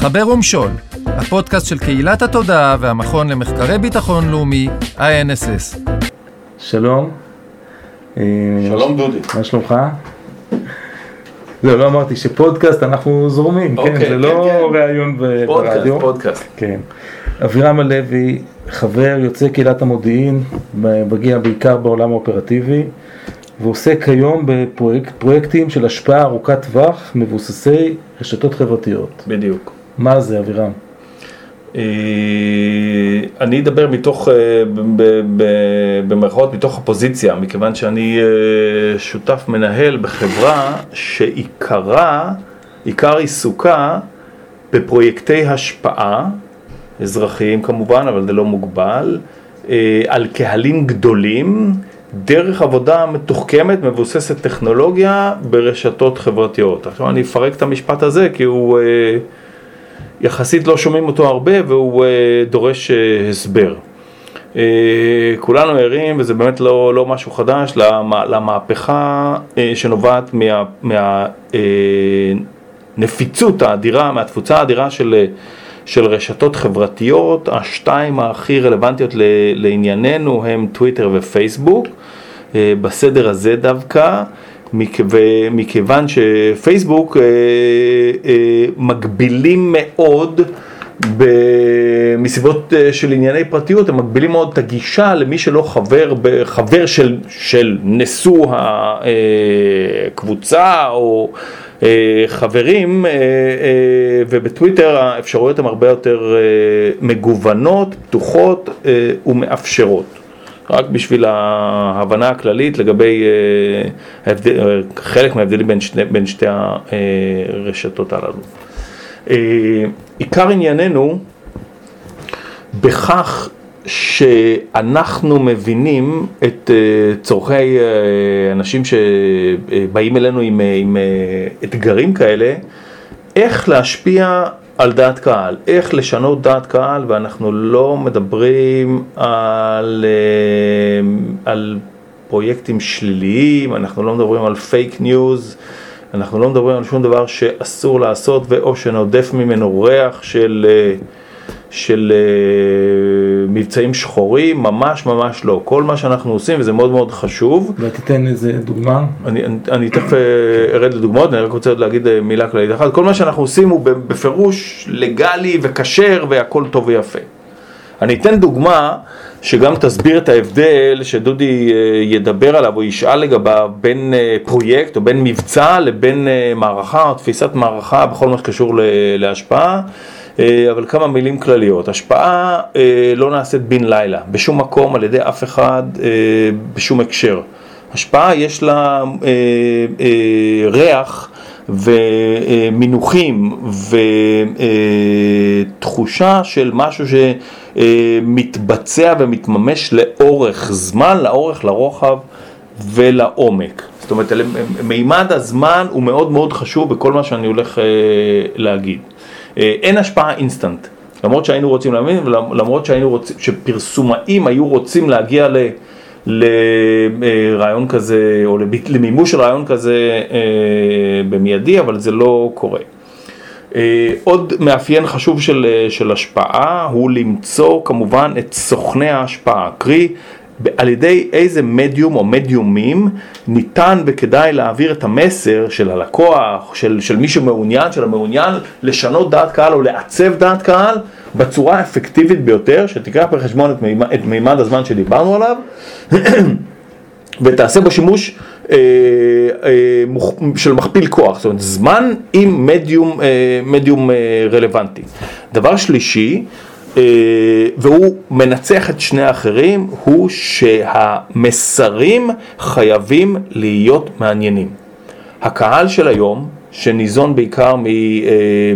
חבר ומשול, הפודקאסט של קהילת התודעה והמכון למחקרי ביטחון לאומי, INSS. שלום. אה, שלום דודי. מה שלומך? לא, לא אמרתי שפודקאסט אנחנו זורמים, כן, אוקיי, זה כן, לא כן. ראיון ב- פודקאסט, ברדיו. פודקאסט. כן. אבירם הלוי, חבר יוצא קהילת המודיעין, מגיע בעיקר בעולם האופרטיבי, ועוסק כיום בפרויקטים של השפעה ארוכת טווח מבוססי רשתות חברתיות. בדיוק. מה זה אבירם? אה, אני אדבר מתוך, אה, במרכאות, מתוך הפוזיציה, מכיוון שאני אה, שותף מנהל בחברה שעיקרה, עיקר עיסוקה בפרויקטי השפעה, אזרחיים כמובן, אבל זה לא מוגבל, על קהלים גדולים, דרך עבודה מתוחכמת, מבוססת טכנולוגיה ברשתות חברתיות. עכשיו אני אפרק את המשפט הזה כי הוא... יחסית לא שומעים אותו הרבה והוא אה, דורש אה, הסבר. אה, כולנו ערים, וזה באמת לא, לא משהו חדש, למה- למהפכה אה, שנובעת מה, מה, נפיצות האדירה, מהתפוצה האדירה של, של רשתות חברתיות, השתיים הכי רלוונטיות ל- לענייננו הם טוויטר ופייסבוק, אה, בסדר הזה דווקא. מכ- ומכיוון שפייסבוק אה, אה, מגבילים מאוד מסיבות אה, של ענייני פרטיות, הם מגבילים מאוד את הגישה למי שלא חבר, חבר של, של נשוא הקבוצה או חברים, ובטוויטר האפשרויות הן הרבה יותר מגוונות, פתוחות ומאפשרות. רק בשביל ההבנה הכללית לגבי אה, אה, חלק מההבדלים בין בין שתי הרשתות הללו. אה, עיקר ענייננו בכך שאנחנו מבינים את אה, צורכי אה, אנשים שבאים אלינו עם, אה, עם אה, אתגרים כאלה, איך להשפיע על דעת קהל, איך לשנות דעת קהל, ואנחנו לא מדברים על, אה, על פרויקטים שליליים, אנחנו לא מדברים על פייק ניוז, אנחנו לא מדברים על שום דבר שאסור לעשות ואו שנודף ממנו ריח של, אה, של אה, מבצעים שחורים, ממש ממש לא. כל מה שאנחנו עושים, וזה מאוד מאוד חשוב, ותיתן איזה דוגמה. אני, אני, אני תכף אה, ארד לדוגמאות, אני רק רוצה עוד להגיד אה, מילה כללית אחת. כל מה שאנחנו עושים הוא בפירוש לגלי וכשר והכל טוב ויפה. אני אתן דוגמה שגם תסביר את ההבדל שדודי ידבר עליו או ישאל לגביו בין פרויקט או בין מבצע לבין מערכה או תפיסת מערכה בכל מה שקשור להשפעה. אה, אבל כמה מילים כלליות. השפעה אה, לא נעשית בן לילה, בשום מקום, על ידי אף אחד, אה, בשום הקשר. השפעה יש לה ריח ומינוחים ותחושה של משהו שמתבצע ומתממש לאורך זמן, לאורך, לרוחב ולעומק. זאת אומרת, מימד הזמן הוא מאוד מאוד חשוב בכל מה שאני הולך להגיד. אה, אין השפעה אינסטנט, למרות שהיינו רוצים להבין ולמרות שהיינו רוצים, שפרסומאים היו רוצים להגיע ל... לרעיון כזה, או למימוש רעיון כזה אה, במיידי, אבל זה לא קורה. אה, עוד מאפיין חשוב של, אה, של השפעה הוא למצוא כמובן את סוכני ההשפעה, קרי על ידי איזה מדיום או מדיומים ניתן וכדאי להעביר את המסר של הלקוח, של, של מי שמעוניין, של המעוניין לשנות דעת קהל או לעצב דעת קהל בצורה האפקטיבית ביותר, שתיקח בחשבון את מימד, את מימד הזמן שדיברנו עליו ותעשה בו שימוש אה, אה, מוכ- של מכפיל כוח, זאת אומרת זמן עם מדיום, אה, מדיום אה, רלוונטי. דבר שלישי, והוא מנצח את שני האחרים, הוא שהמסרים חייבים להיות מעניינים. הקהל של היום, שניזון בעיקר אה,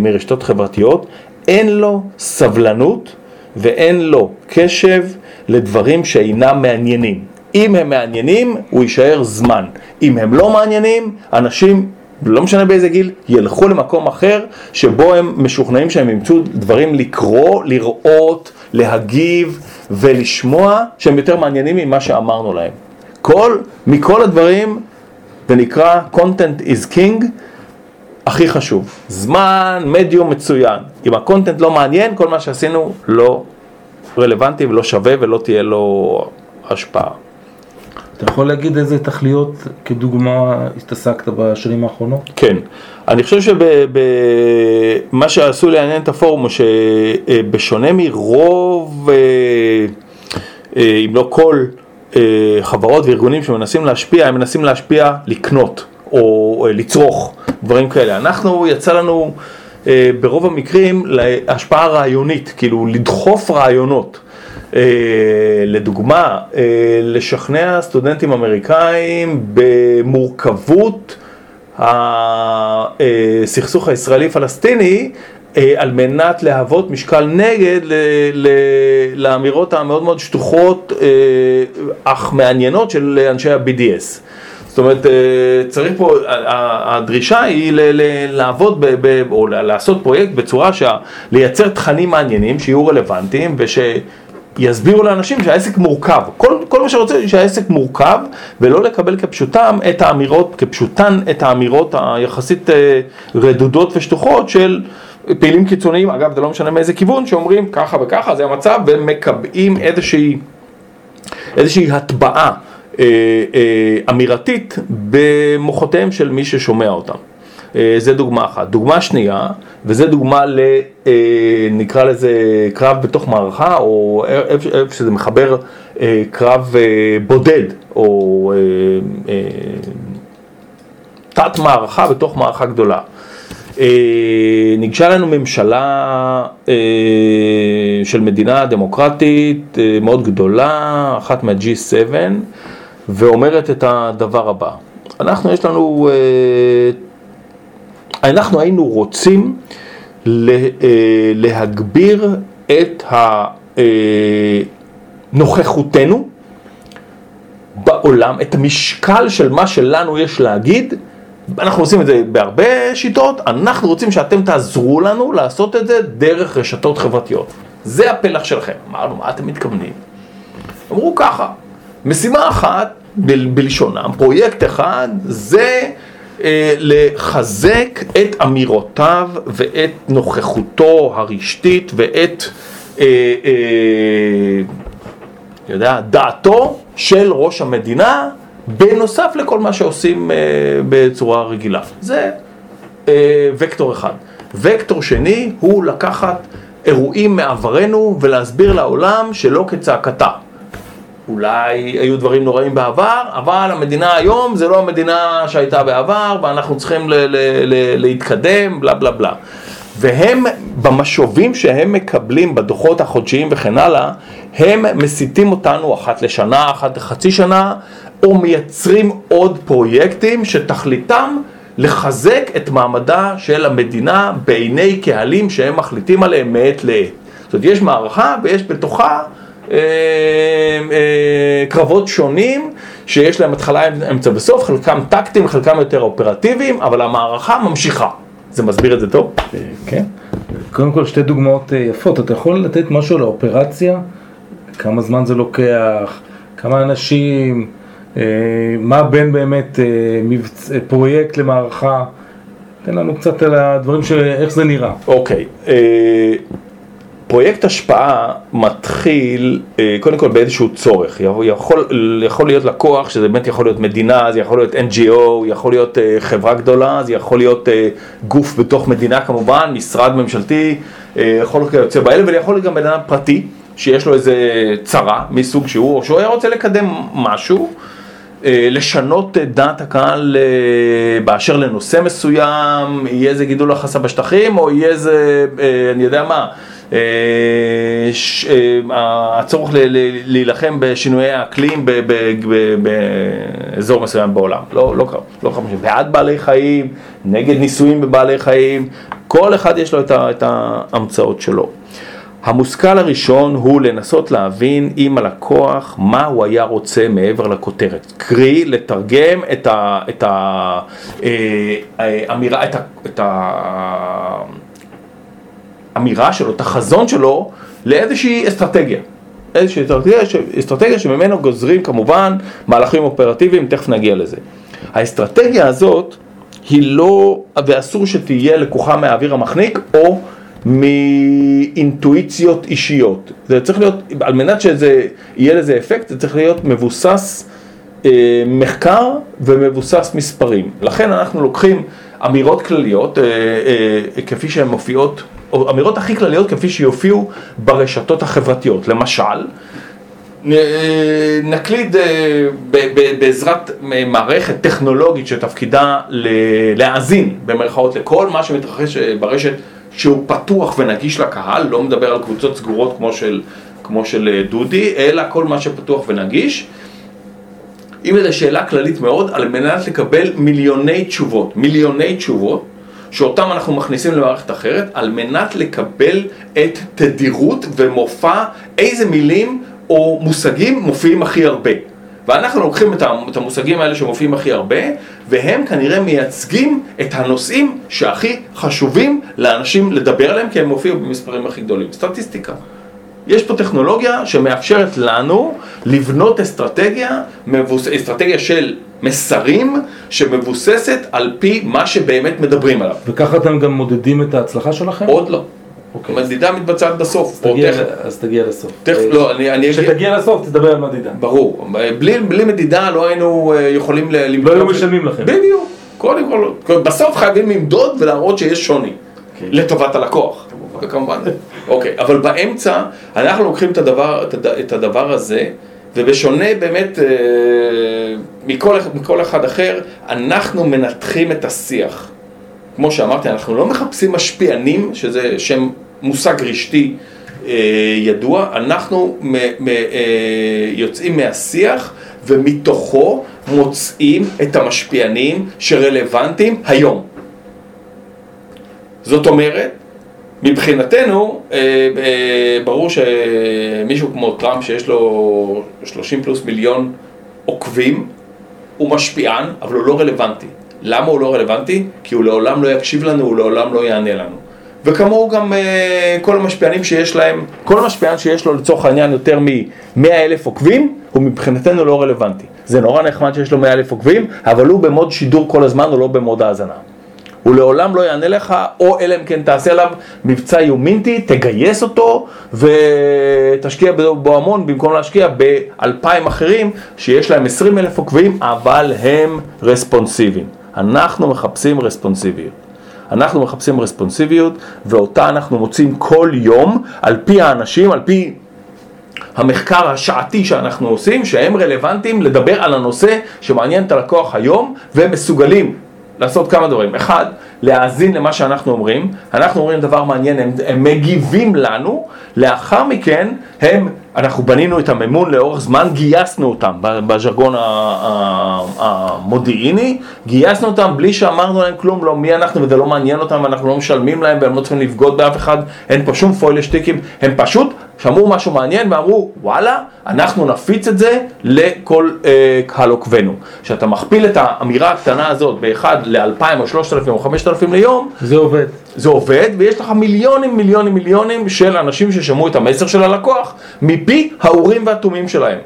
מרשתות חברתיות, אין לו סבלנות ואין לו קשב לדברים שאינם מעניינים. אם הם מעניינים, הוא יישאר זמן. אם הם לא מעניינים, אנשים, לא משנה באיזה גיל, ילכו למקום אחר, שבו הם משוכנעים שהם ימצאו דברים לקרוא, לראות, להגיב ולשמוע, שהם יותר מעניינים ממה שאמרנו להם. כל, מכל הדברים, זה נקרא content is king, הכי חשוב, זמן, מדיום מצוין. אם הקונטנט לא מעניין, כל מה שעשינו לא רלוונטי ולא שווה ולא תהיה לו השפעה. אתה יכול להגיד איזה תכליות כדוגמה התעסקת בשנים האחרונות? כן, אני חושב שמה שעשו לעניין את הפורום הוא שבשונה מרוב, אה, אה, אם לא כל, אה, חברות וארגונים שמנסים להשפיע, הם מנסים להשפיע לקנות או לצרוך דברים כאלה. אנחנו, יצא לנו ברוב המקרים להשפעה רעיונית, כאילו לדחוף רעיונות. אה, לדוגמה, אה, לשכנע סטודנטים אמריקאים במורכבות הסכסוך הישראלי-פלסטיני אה, על מנת להוות משקל נגד לאמירות המאוד מאוד שטוחות אך מעניינות של אנשי ה-BDS. זאת אומרת, צריך פה, הדרישה היא לעבוד או לעשות פרויקט בצורה שה... לייצר תכנים מעניינים שיהיו רלוונטיים וש... יסבירו לאנשים שהעסק מורכב. כל, כל מה שרוצה שהעסק מורכב, ולא לקבל כפשוטם את האמירות, כפשוטן את האמירות היחסית אה, רדודות ושטוחות של פעילים קיצוניים, אגב זה לא משנה מאיזה כיוון, שאומרים ככה וככה זה המצב, ומקבעים איזושהי, איזושהי הטבעה אה, אה, אמירתית במוחותיהם של מי ששומע אותם. אה, זה דוגמה אחת. דוגמה שנייה, וזה דוגמה ל... אה, נקרא לזה קרב בתוך מערכה, או איפה שזה מחבר אה, קרב בודד, או תת מערכה בתוך מערכה גדולה. ניגשה לנו ממשלה של מדינה דמוקרטית מאוד גדולה, אחת מה-G7, ואומרת את הדבר הבא. אנחנו, יש לנו אנחנו היינו רוצים אה, להגביר את נוכחותנו בעולם, את המשקל של מה שלנו יש להגיד, אנחנו עושים את זה בהרבה שיטות, אנחנו רוצים שאתם תעזרו לנו לעשות את זה דרך רשתות חברתיות. זה הפלח שלכם. אמרנו, מה אתם מתכוונים? אמרו ככה, משימה אחת, בלשונם, פרויקט אחד, זה אה, לחזק את אמירותיו ואת נוכחותו הרשתית ואת, אה, אה, יודע, דעתו של ראש המדינה בנוסף לכל מה שעושים אה, בצורה רגילה. זה אה, וקטור אחד. וקטור שני הוא לקחת אירועים מעברנו ולהסביר לעולם שלא כצעקתה. אולי היו דברים נוראים בעבר, אבל המדינה היום זה לא המדינה שהייתה בעבר, ואנחנו צריכים ל- ל- ל- להתקדם, בלה בלה בלה. והם, במשובים שהם מקבלים בדוחות החודשיים וכן הלאה, הם מסיתים אותנו אחת לשנה, אחת לחצי שנה, או מייצרים עוד פרויקטים שתכליתם לחזק את מעמדה של המדינה בעיני קהלים שהם מחליטים עליהם מעת לעת. זאת אומרת, יש מערכה ויש בתוכה קרבות שונים שיש להם התחלה, אמצע וסוף, חלקם טקטיים, חלקם יותר אופרטיביים, אבל המערכה ממשיכה. זה מסביר את זה טוב? אה, כן. קודם כל שתי דוגמאות יפות. אתה יכול לתת משהו לאופרציה? כמה זמן זה לוקח? כמה אנשים? מה בין באמת. פרויקט למערכה? תן לנו קצת על הדברים, של איך זה נראה. אוקיי. Okay. פרויקט השפעה מתחיל אה, קודם כל באיזשהו צורך, יכול, יכול להיות לקוח שזה באמת יכול להיות מדינה, זה יכול להיות NGO, יכול להיות אה, חברה גדולה, זה יכול להיות אה, גוף בתוך מדינה כמובן, משרד ממשלתי, יכול להיות יוצא באלה ויכול להיות גם בן אדם פרטי שיש לו איזה צרה מסוג שהוא, או שהוא היה רוצה לקדם משהו, לשנות את דעת הקהל באשר לנושא מסוים, יהיה איזה גידול הכנסה בשטחים או יהיה איזה, אני יודע מה, אה, אה, הצורך להילחם בשינויי האקלים באזור מסוים בעולם, לא, לא, לא חמש, בעד בעלי חיים, נגד ניסויים בבעלי חיים, כל אחד יש לו את ההמצאות שלו. המושכל הראשון הוא לנסות להבין עם הלקוח מה הוא היה רוצה מעבר לכותרת, קרי לתרגם את האמירה, אה, את ה... האמירה שלו, את החזון שלו, לאיזושהי אסטרטגיה. איזושהי אסטרטגיה, אסטרטגיה שממנו גוזרים כמובן מהלכים אופרטיביים, תכף נגיע לזה. האסטרטגיה הזאת היא לא, ואסור שתהיה לקוחה מהאוויר המחניק או מאינטואיציות אישיות. זה צריך להיות, על מנת שזה יהיה לזה אפקט, זה צריך להיות מבוסס אה, מחקר ומבוסס מספרים. לכן אנחנו לוקחים אמירות כלליות, אה, אה, כפי שהן מופיעות, או אמירות הכי כלליות כפי שיופיעו ברשתות החברתיות. למשל, נקליד בעזרת מערכת טכנולוגית שתפקידה להאזין במרכאות לכל מה שמתרחש ברשת שהוא פתוח ונגיש לקהל, לא מדבר על קבוצות סגורות כמו של, כמו של דודי, אלא כל מה שפתוח ונגיש. אם זו שאלה כללית מאוד, על מנת לקבל מיליוני תשובות, מיליוני תשובות, שאותם אנחנו מכניסים למערכת אחרת, על מנת לקבל את תדירות ומופע איזה מילים או מושגים מופיעים הכי הרבה. ואנחנו לוקחים את המושגים האלה שמופיעים הכי הרבה, והם כנראה מייצגים את הנושאים שהכי חשובים לאנשים לדבר עליהם, כי הם מופיעו במספרים הכי גדולים. סטטיסטיקה. יש פה טכנולוגיה שמאפשרת לנו לבנות אסטרטגיה, מבוס... אסטרטגיה של מסרים שמבוססת על פי מה שבאמת מדברים עליו. וככה אתם גם מודדים את ההצלחה שלכם? עוד לא. אוקיי. מדידה מתבצעת בסוף. אז תגיע, תכף, אז תגיע לסוף. תכף, לא, אני, אני. כשתגיע לסוף תדבר על מדידה. ברור. בלי, בלי מדידה לא היינו אה, יכולים למדוד. לא היו משלמים לכם. בדיוק. קודם כל, בסוף חייבים למדוד ולהראות שיש שוני. Okay. אוקיי. לטובת הלקוח. וכמובן. אוקיי, אבל באמצע אנחנו לוקחים את הדבר, את הדבר הזה, ובשונה באמת אה, מכל, מכל אחד אחר, אנחנו מנתחים את השיח. כמו שאמרתי, אנחנו לא מחפשים משפיענים, שזה שם מושג רשתי אה, ידוע, אנחנו מ, מ, אה, יוצאים מהשיח ומתוכו מוצאים את המשפיענים שרלוונטיים היום. זאת אומרת, מבחינתנו, אה, אה, ברור שמישהו כמו טראמפ שיש לו 30 פלוס מיליון עוקבים, הוא משפיען, אבל הוא לא רלוונטי. למה הוא לא רלוונטי? כי הוא לעולם לא יקשיב לנו, הוא לעולם לא יענה לנו. וכמוהו גם אה, כל המשפיענים שיש להם, כל המשפיען שיש לו לצורך העניין יותר מ-100 אלף עוקבים, הוא מבחינתנו לא רלוונטי. זה נורא נחמד שיש לו 100 אלף עוקבים, אבל הוא במוד שידור כל הזמן, הוא לא במוד האזנה. הוא לעולם לא יענה לך, או אלא אם כן תעשה עליו מבצע יומינטי, תגייס אותו ותשקיע בו המון במקום להשקיע באלפיים אחרים שיש להם עשרים אלף עוקבים, אבל הם רספונסיביים. אנחנו מחפשים רספונסיביות. אנחנו מחפשים רספונסיביות ואותה אנחנו מוצאים כל יום על פי האנשים, על פי המחקר השעתי שאנחנו עושים, שהם רלוונטיים לדבר על הנושא שמעניין את הלקוח היום ומסוגלים לעשות כמה דברים. אחד, להאזין למה שאנחנו אומרים, אנחנו אומרים דבר מעניין, הם, הם מגיבים לנו, לאחר מכן הם, אנחנו בנינו את המימון לאורך זמן, גייסנו אותם בז'רגון המודיעיני, גייסנו אותם בלי שאמרנו להם כלום, לא מי אנחנו וזה לא מעניין אותם, אנחנו לא משלמים להם והם לא צריכים לבגוד באף אחד, אין פה שום פוילה שטיקים, הם פשוט שמעו משהו מעניין ואמרו וואלה, אנחנו נפיץ את זה לכל אה, קהל עוקבנו. כשאתה מכפיל את האמירה הקטנה הזאת באחד לאלפיים או שלושת אלפים או חמשת אלפים ליום, זה עובד. זה עובד ויש לך מיליונים מיליונים מיליונים של אנשים ששמעו את המסר של הלקוח מפי האורים והתומים שלהם.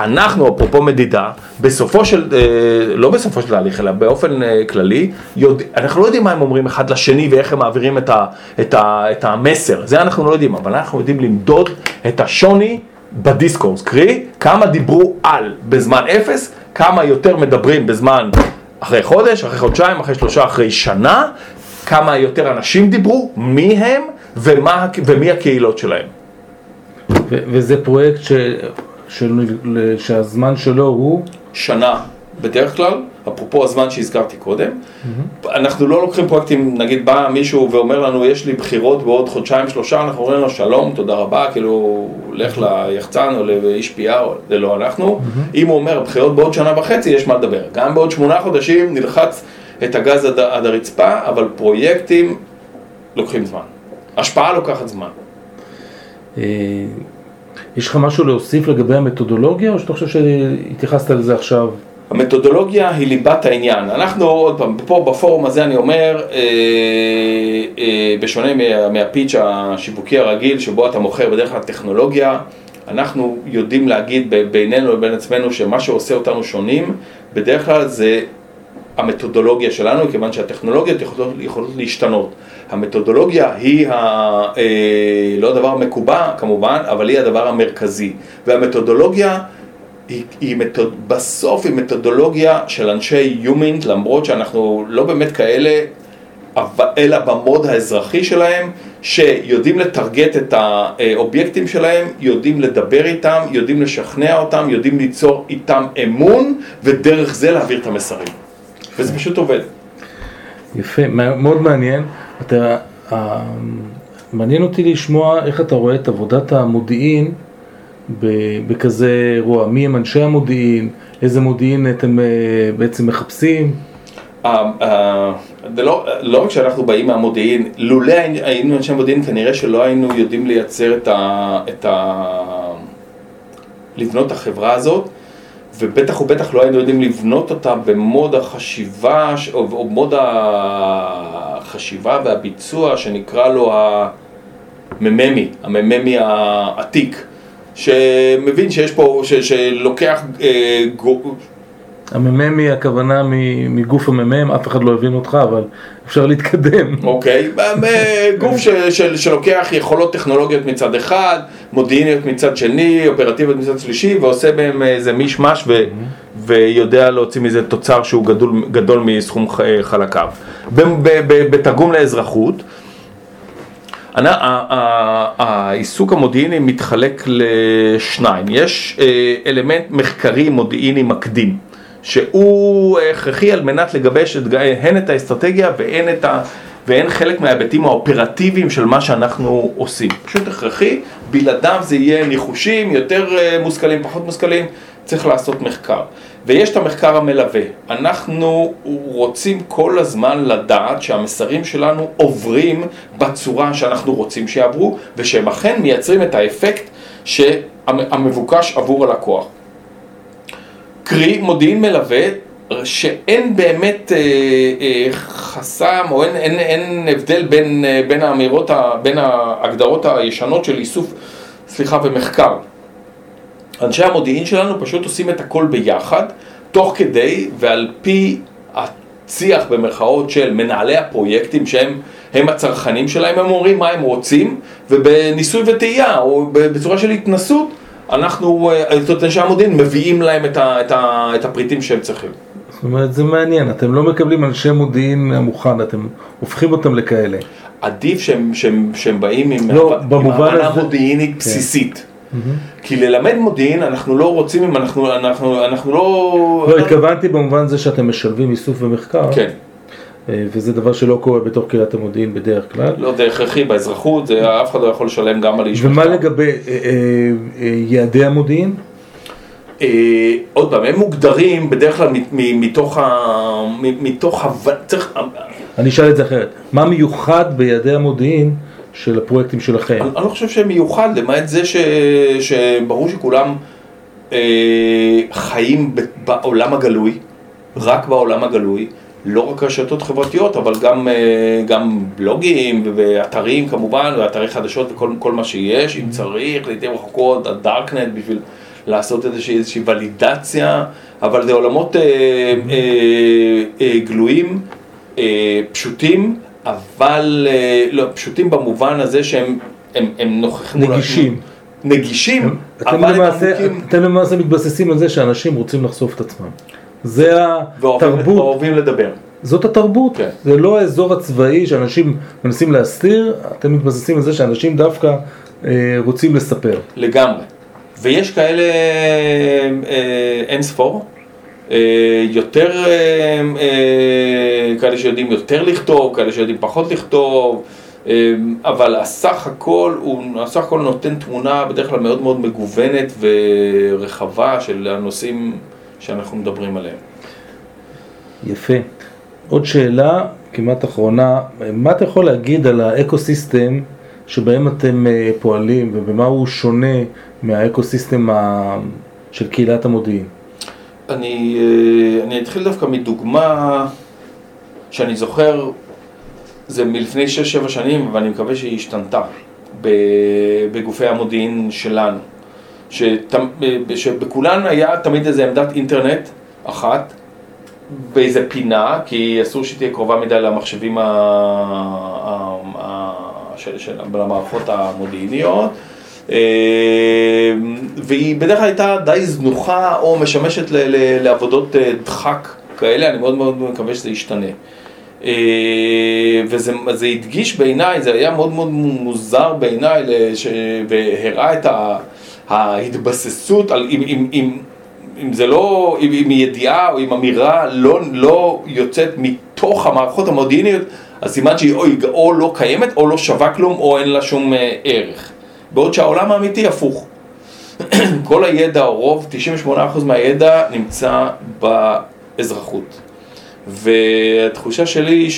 אנחנו, אפרופו מדידה, בסופו של, אה, לא בסופו של תהליך, אלא באופן אה, כללי, יודע, אנחנו לא יודעים מה הם אומרים אחד לשני ואיך הם מעבירים את, ה, את, ה, את המסר, זה אנחנו לא יודעים, אבל אנחנו יודעים למדוד את השוני בדיסקורס, קרי, כמה דיברו על בזמן אפס, כמה יותר מדברים בזמן אחרי חודש, אחרי חודשיים, אחרי שלושה, אחרי שנה, כמה יותר אנשים דיברו, מי הם ומה, ומי הקהילות שלהם. וזה פרויקט ש... של, שהזמן שלו הוא? שנה בדרך כלל, אפרופו הזמן שהזכרתי קודם. Mm-hmm. אנחנו לא לוקחים פרויקטים, נגיד בא מישהו ואומר לנו יש לי בחירות בעוד חודשיים שלושה, אנחנו אומרים לו שלום, תודה רבה, כאילו לך ליחצן או לאיש PR, זה לא אנחנו. Mm-hmm. אם הוא אומר בחירות בעוד שנה וחצי, יש מה לדבר. גם בעוד שמונה חודשים נלחץ את הגז עד, עד הרצפה, אבל פרויקטים לוקחים זמן. השפעה לוקחת זמן. אה, יש לך משהו להוסיף לגבי המתודולוגיה, או שאתה חושב שהתייחסת לזה עכשיו? המתודולוגיה היא ליבת העניין. אנחנו, עוד פעם, פה בפורום הזה אני אומר, אה, אה, בשונה מה, מהפיץ' השיווקי הרגיל, שבו אתה מוכר בדרך כלל טכנולוגיה, אנחנו יודעים להגיד בינינו לבין עצמנו שמה שעושה אותנו שונים, בדרך כלל זה המתודולוגיה שלנו, כיוון שהטכנולוגיות יכולות, יכולות להשתנות. המתודולוגיה היא ה, אה, לא הדבר המקובע כמובן, אבל היא הדבר המרכזי. והמתודולוגיה היא, היא מתוד, בסוף היא מתודולוגיה של אנשי יומינג, למרות שאנחנו לא באמת כאלה, אלא במוד האזרחי שלהם, שיודעים לטרגט את האובייקטים שלהם, יודעים לדבר איתם, יודעים לשכנע אותם, יודעים ליצור איתם אמון, ודרך זה להעביר את המסרים. וזה פשוט עובד. יפה, מאוד מעניין. אתה, אה, מעניין אותי לשמוע איך אתה רואה את עבודת המודיעין בכזה אירוע. מי הם אנשי המודיעין? איזה מודיעין אתם אה, בעצם מחפשים? אה, לא, לא רק שאנחנו באים מהמודיעין, לולא היינו אנשי מודיעין כנראה שלא היינו יודעים לייצר את ה... את ה... לבנות את החברה הזאת ובטח ובטח לא היינו יודעים לבנות אותה במוד החשיבה או, או מוד החשיבה והביצוע שנקרא לו המממי, המממי העתיק שמבין שיש פה, ש, שלוקח אה, המ"מ היא הכוונה מגוף המ"מ, אף אחד לא הבין אותך, אבל אפשר להתקדם. אוקיי, גוף שלוקח יכולות טכנולוגיות מצד אחד, מודיעיניות מצד שני, אופרטיביות מצד שלישי, ועושה בהם איזה מישמש ויודע להוציא מזה תוצר שהוא גדול מסכום חלקיו. בתרגום לאזרחות, העיסוק המודיעיני מתחלק לשניים, יש אה, אלמנט מחקרי מודיעיני מקדים. שהוא הכרחי על מנת לגבש את, הן את האסטרטגיה והן, את ה, והן חלק מההיבטים האופרטיביים של מה שאנחנו עושים. פשוט הכרחי, בלעדיו זה יהיה ניחושים, יותר אה, מושכלים, פחות מושכלים, צריך לעשות מחקר. ויש את המחקר המלווה. אנחנו רוצים כל הזמן לדעת שהמסרים שלנו עוברים בצורה שאנחנו רוצים שיעברו, ושהם אכן מייצרים את האפקט שהמבוקש עבור הלקוח. קרי מודיעין מלווה שאין באמת אה, אה, חסם או אין, אין, אין הבדל בין, אה, בין האמירות, בין ההגדרות הישנות של איסוף, סליחה, ומחקר. אנשי המודיעין שלנו פשוט עושים את הכל ביחד, תוך כדי ועל פי הצי"ח במרכאות של מנהלי הפרויקטים שהם הם הצרכנים שלהם, הם אומרים מה הם רוצים, ובניסוי וטעייה או בצורה של התנסות אנחנו, זאת אנשי המודיעין, מביאים להם את, ה, את, ה, את הפריטים שהם צריכים. זאת אומרת, זה מעניין, אתם לא מקבלים אנשי מודיעין מוכן, אתם הופכים אותם לכאלה. עדיף שהם, שהם, שהם באים עם, לא, עם הבנה הזה... מודיעינית כן. בסיסית. Mm-hmm. כי ללמד מודיעין אנחנו לא רוצים אם אנחנו, אנחנו, אנחנו לא... לא, התכוונתי במובן זה שאתם משלבים איסוף ומחקר. כן. אה, וזה דבר שלא קורה בתוך קריאת המודיעין בדרך כלל. לא, זה הכרחי באזרחות, זה, אף אחד לא יכול לשלם גם על איש ומה מחקר. לגבי אה, אה, אה, יעדי המודיעין? אה, עוד פעם, הם מוגדרים בדרך כלל מתוך ה... מתוך ה... צריך... אני אשאל את זה אחרת, מה מיוחד ביעדי המודיעין של הפרויקטים שלכם? אני, אני לא חושב שהם מיוחד, למעט זה ש... שברור שכולם אה, חיים בעולם הגלוי, רק בעולם הגלוי. לא רק רשתות חברתיות, אבל גם, אה, גם בלוגים ואתרים כמובן, ואתרי חדשות וכל מה שיש, אם צריך, לעיתים רחוקות, הדארקנט בשביל לעשות איזושהי, איזושהי ולידציה, אבל זה עולמות אה, אה, אה, גלויים, אה, פשוטים, אבל אה, לא, פשוטים במובן הזה שהם הם, הם נוכחים. נגישים. נגישים, אבל למעשה, עמוקים. אתם למעשה מתבססים על זה שאנשים רוצים לחשוף את עצמם. זה התרבות. ואוהבים לדבר. זאת התרבות, כן. זה לא האזור הצבאי שאנשים מנסים להסתיר, אתם מתבססים על זה שאנשים דווקא אה, רוצים לספר. לגמרי. ויש כאלה אה, אין ספור, אה, יותר, אה, אה, כאלה שיודעים יותר לכתוב, כאלה שיודעים פחות לכתוב, אה, אבל הסך הכל, הוא, הסך הכל נותן תמונה בדרך כלל מאוד מאוד מגוונת ורחבה של הנושאים שאנחנו מדברים עליהם. יפה. עוד שאלה, כמעט אחרונה, מה אתה יכול להגיד על ה ecosystem שבהם אתם אה, פועלים ובמה הוא שונה מה ecosystem של קהילת המודיעין? אני, אה, אני אתחיל דווקא מדוגמה שאני זוכר, זה מלפני 6-7 שנים, ואני מקווה שהיא השתנתה בגופי המודיעין שלנו. שת, שבכולן היה תמיד איזה עמדת אינטרנט אחת, באיזה פינה, כי אסור שהיא תהיה קרובה מדי למחשבים ה... ה... ה... של, של המערכות המודיעיניות. אה, והיא בדרך כלל הייתה די זנוחה או משמשת לעבודות אה, דחק כאלה, אני מאוד מאוד מקווה שזה ישתנה. אה, וזה הדגיש בעיניי, זה היה מאוד מאוד מוזר בעיניי, והראה את ההתבססות על, אם, אם, אם, אם זה לא, אם, אם ידיעה או אם אמירה לא, לא יוצאת מתוך המערכות המודיעיניות, אז סימן שהיא או, או לא קיימת, או לא שווה כלום, או אין לה שום אה, ערך. בעוד שהעולם האמיתי הפוך. כל הידע, או רוב, 98% מהידע נמצא באזרחות. והתחושה שלי היא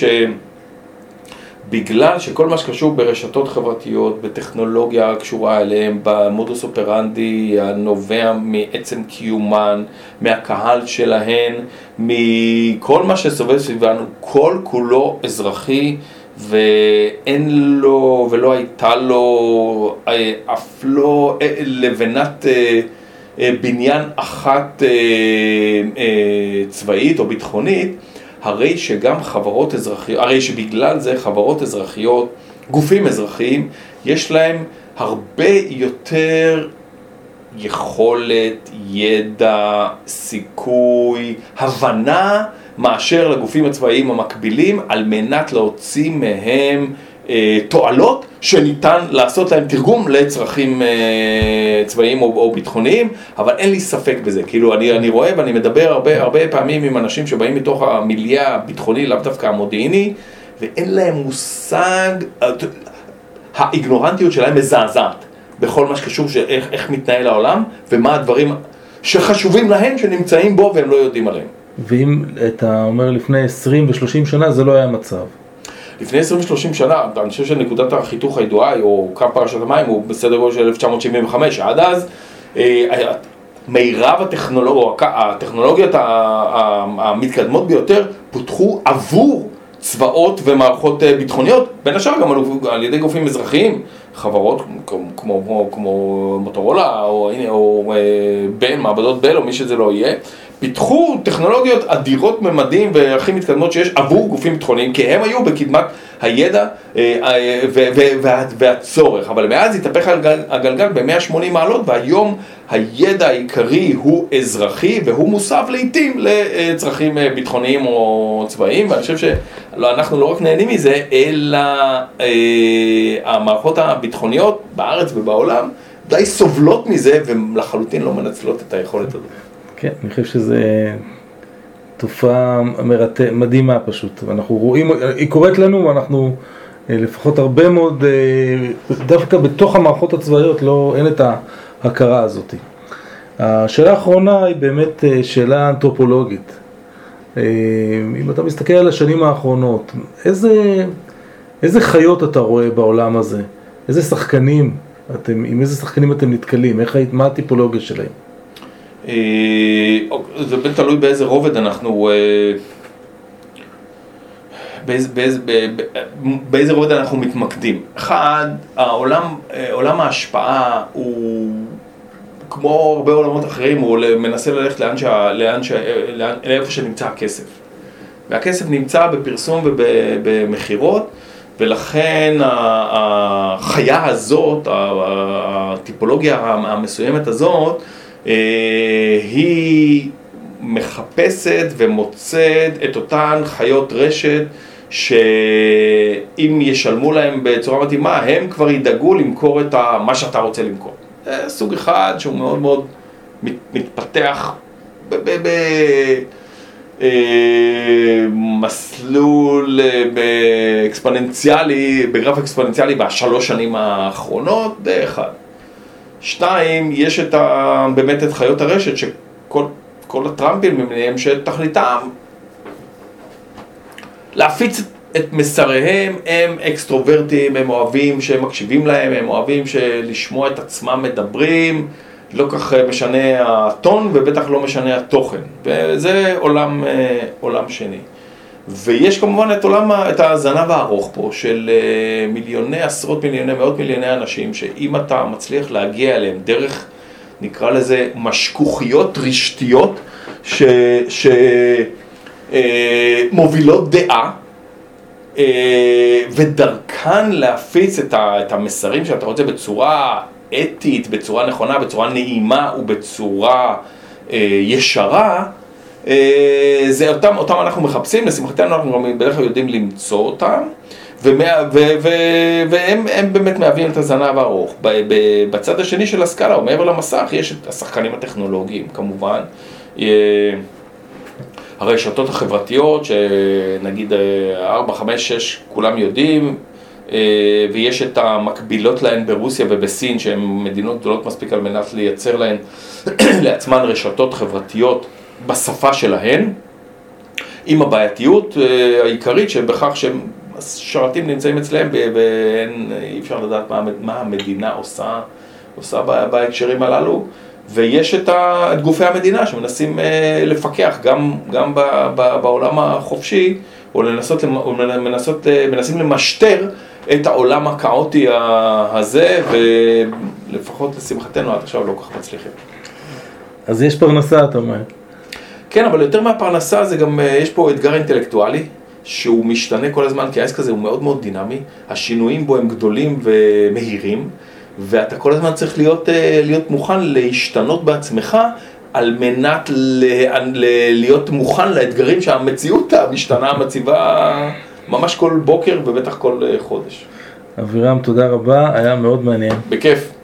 שבגלל שכל מה שקשור ברשתות חברתיות, בטכנולוגיה הקשורה אליהם, במודוס אופרנדי הנובע מעצם קיומן, מהקהל שלהן, מכל מה שסובב סביבנו, כל כולו אזרחי ואין לו ולא הייתה לו אה, אף לא אה, לבנת אה, בניין אחת צבאית או ביטחונית הרי שגם חברות אזרחיות, הרי שבגלל זה חברות אזרחיות, גופים אזרחיים, יש להם הרבה יותר יכולת, ידע, סיכוי, הבנה, מאשר לגופים הצבאיים המקבילים, על מנת להוציא מהם אה, תועלות שניתן לעשות להם תרגום לצרכים אה, צבאיים או, או ביטחוניים, אבל אין לי ספק בזה. כאילו, אני, אני רואה ואני מדבר הרבה, הרבה פעמים עם אנשים שבאים מתוך המיליה הביטחוני, לאו דווקא המודיעיני, ואין להם מושג, האיגנורנטיות שלהם מזעזעת בכל מה שקשור שאיך איך מתנהל העולם, ומה הדברים שחשובים להם שנמצאים בו והם לא יודעים עליהם. ואם אתה אומר לפני 20 ו-30 שנה זה לא היה מצב. לפני 20-30 שנה, אני חושב שנקודת החיתוך הידועה, או קו פרשת המים, הוא בסדר גודל של 1975, עד אז אה, מירב הטכנולוגיות, הטכנולוגיות המתקדמות ביותר פותחו עבור צבאות ומערכות אה, ביטחוניות, בין השאר גם על, על ידי גופים אזרחיים, חברות כמו, כמו, כמו מוטורולה או, או, או אה, בל, מעבדות בל או מי שזה לא יהיה, פיתחו טכנולוגיות אדירות ממדים והכי מתקדמות שיש עבור גופים ביטחוניים, כי הם היו בקדמת הידע אה, אה, והצורך, אבל מאז התהפך הגלגל ב-180 מעלות והיום הידע העיקרי הוא אזרחי והוא מוסב לעיתים לצרכים אה, ביטחוניים או צבאיים ואני חושב שאנחנו לא רק נהנים מזה אלא המערכות הביטחוניות בארץ ובעולם די סובלות מזה ולחלוטין לא מנצלות את היכולת הזאת. כן, אני חושב שזה תופעה מרת... מדהימה פשוט, ואנחנו רואים, היא קורית לנו ואנחנו אה, לפחות הרבה מאוד, אה, דווקא בתוך המערכות הצבאיות לא, אין את ההכרה הזאת. השאלה האחרונה היא באמת אה, שאלה אנתרופולוגית. אם אתה מסתכל על השנים האחרונות, איזה, איזה חיות אתה רואה בעולם הזה? איזה שחקנים, אתם, עם איזה שחקנים אתם נתקלים? איך, מה הטיפולוגיה שלהם? אה, זה בין תלוי באיזה רובד אנחנו... אה, באיזה, באיזה, באיזה רובד אנחנו מתמקדים. אחד, העולם, אה, עולם ההשפעה הוא כמו הרבה עולמות אחרים, הוא מנסה ללכת לאן שה, לאן שה, לאן, לאיפה שנמצא הכסף. והכסף נמצא בפרסום ובמכירות, ולכן החיה הזאת, הטיפולוגיה המסוימת הזאת, אה, היא מחפשת ומוצאת את אותן חיות רשת שאם ישלמו להם בצורה מתאימה, הם כבר ידאגו למכור את מה שאתה רוצה למכור. זה סוג אחד שהוא מאוד מאוד מתפתח במסלול אה, אקספוננציאלי, בגרף אקספוננציאלי בשלוש שנים האחרונות, זה אחד. שתיים, יש את ה, באמת את חיות הרשת, שכל הטראמפים למיניהם שתכליתם להפיץ את מסריהם, הם אקסטרוברטים, הם אוהבים שהם מקשיבים להם, הם אוהבים לשמוע את עצמם מדברים, לא כך משנה הטון ובטח לא משנה התוכן, וזה עולם, אה, עולם שני. ויש כמובן את עולם, את הזנב הארוך פה של אה, מיליוני, עשרות מיליוני, מאות מיליוני אנשים, שאם אתה מצליח להגיע אליהם דרך, נקרא לזה, משכוכיות רשתיות, ש... ש אה, דעה. אה, ודרכן להפיץ את, ה, את המסרים שאתה רוצה בצורה אתית, בצורה נכונה, בצורה נעימה ובצורה אה, ישרה, זה אותם, אותם אנחנו מחפשים, לשמחתנו אנחנו בדרך כלל יודעים למצוא אותם. ומה, ו, ו, והם באמת מהווים את הזנב הארוך. בצד השני של הסקאלה, או מעבר למסך, יש את השחקנים הטכנולוגיים כמובן. אה, הרשתות החברתיות, שנגיד 4, 5, 6, כולם יודעים, אה, ויש את המקבילות להן ברוסיה ובסין, שהן מדינות גדולות מספיק על מנת לייצר להן לעצמן רשתות חברתיות בשפה שלהן, עם הבעייתיות אה, העיקרית שבכך שהשרתים נמצאים אצלם ואי אפשר לדעת מה, מה המדינה עושה, עושה בהקשרים הללו. ויש את, ה, את גופי המדינה שמנסים אה, לפקח גם, גם ב, ב, בעולם החופשי, או לנסות, או מנסות, אה, מנסים למשטר את העולם הכאוטי הזה, ולפחות לשמחתנו עד עכשיו לא כל כך מצליחים. אז יש פרנסה, אתה אומר. כן, אבל יותר מהפרנסה זה גם, אה, יש פה אתגר אינטלקטואלי. שהוא משתנה כל הזמן, כי העסק הזה הוא מאוד מאוד דינמי, השינויים בו הם גדולים ומהירים, ואתה כל הזמן צריך להיות, אה, להיות מוכן להשתנות בעצמך על מנת ל, ל, להיות מוכן לאתגרים שהמציאות המשתנה מציבה ממש כל בוקר ובטח כל אה, חודש. אבירם, תודה רבה, היה מאוד מעניין. בכיף.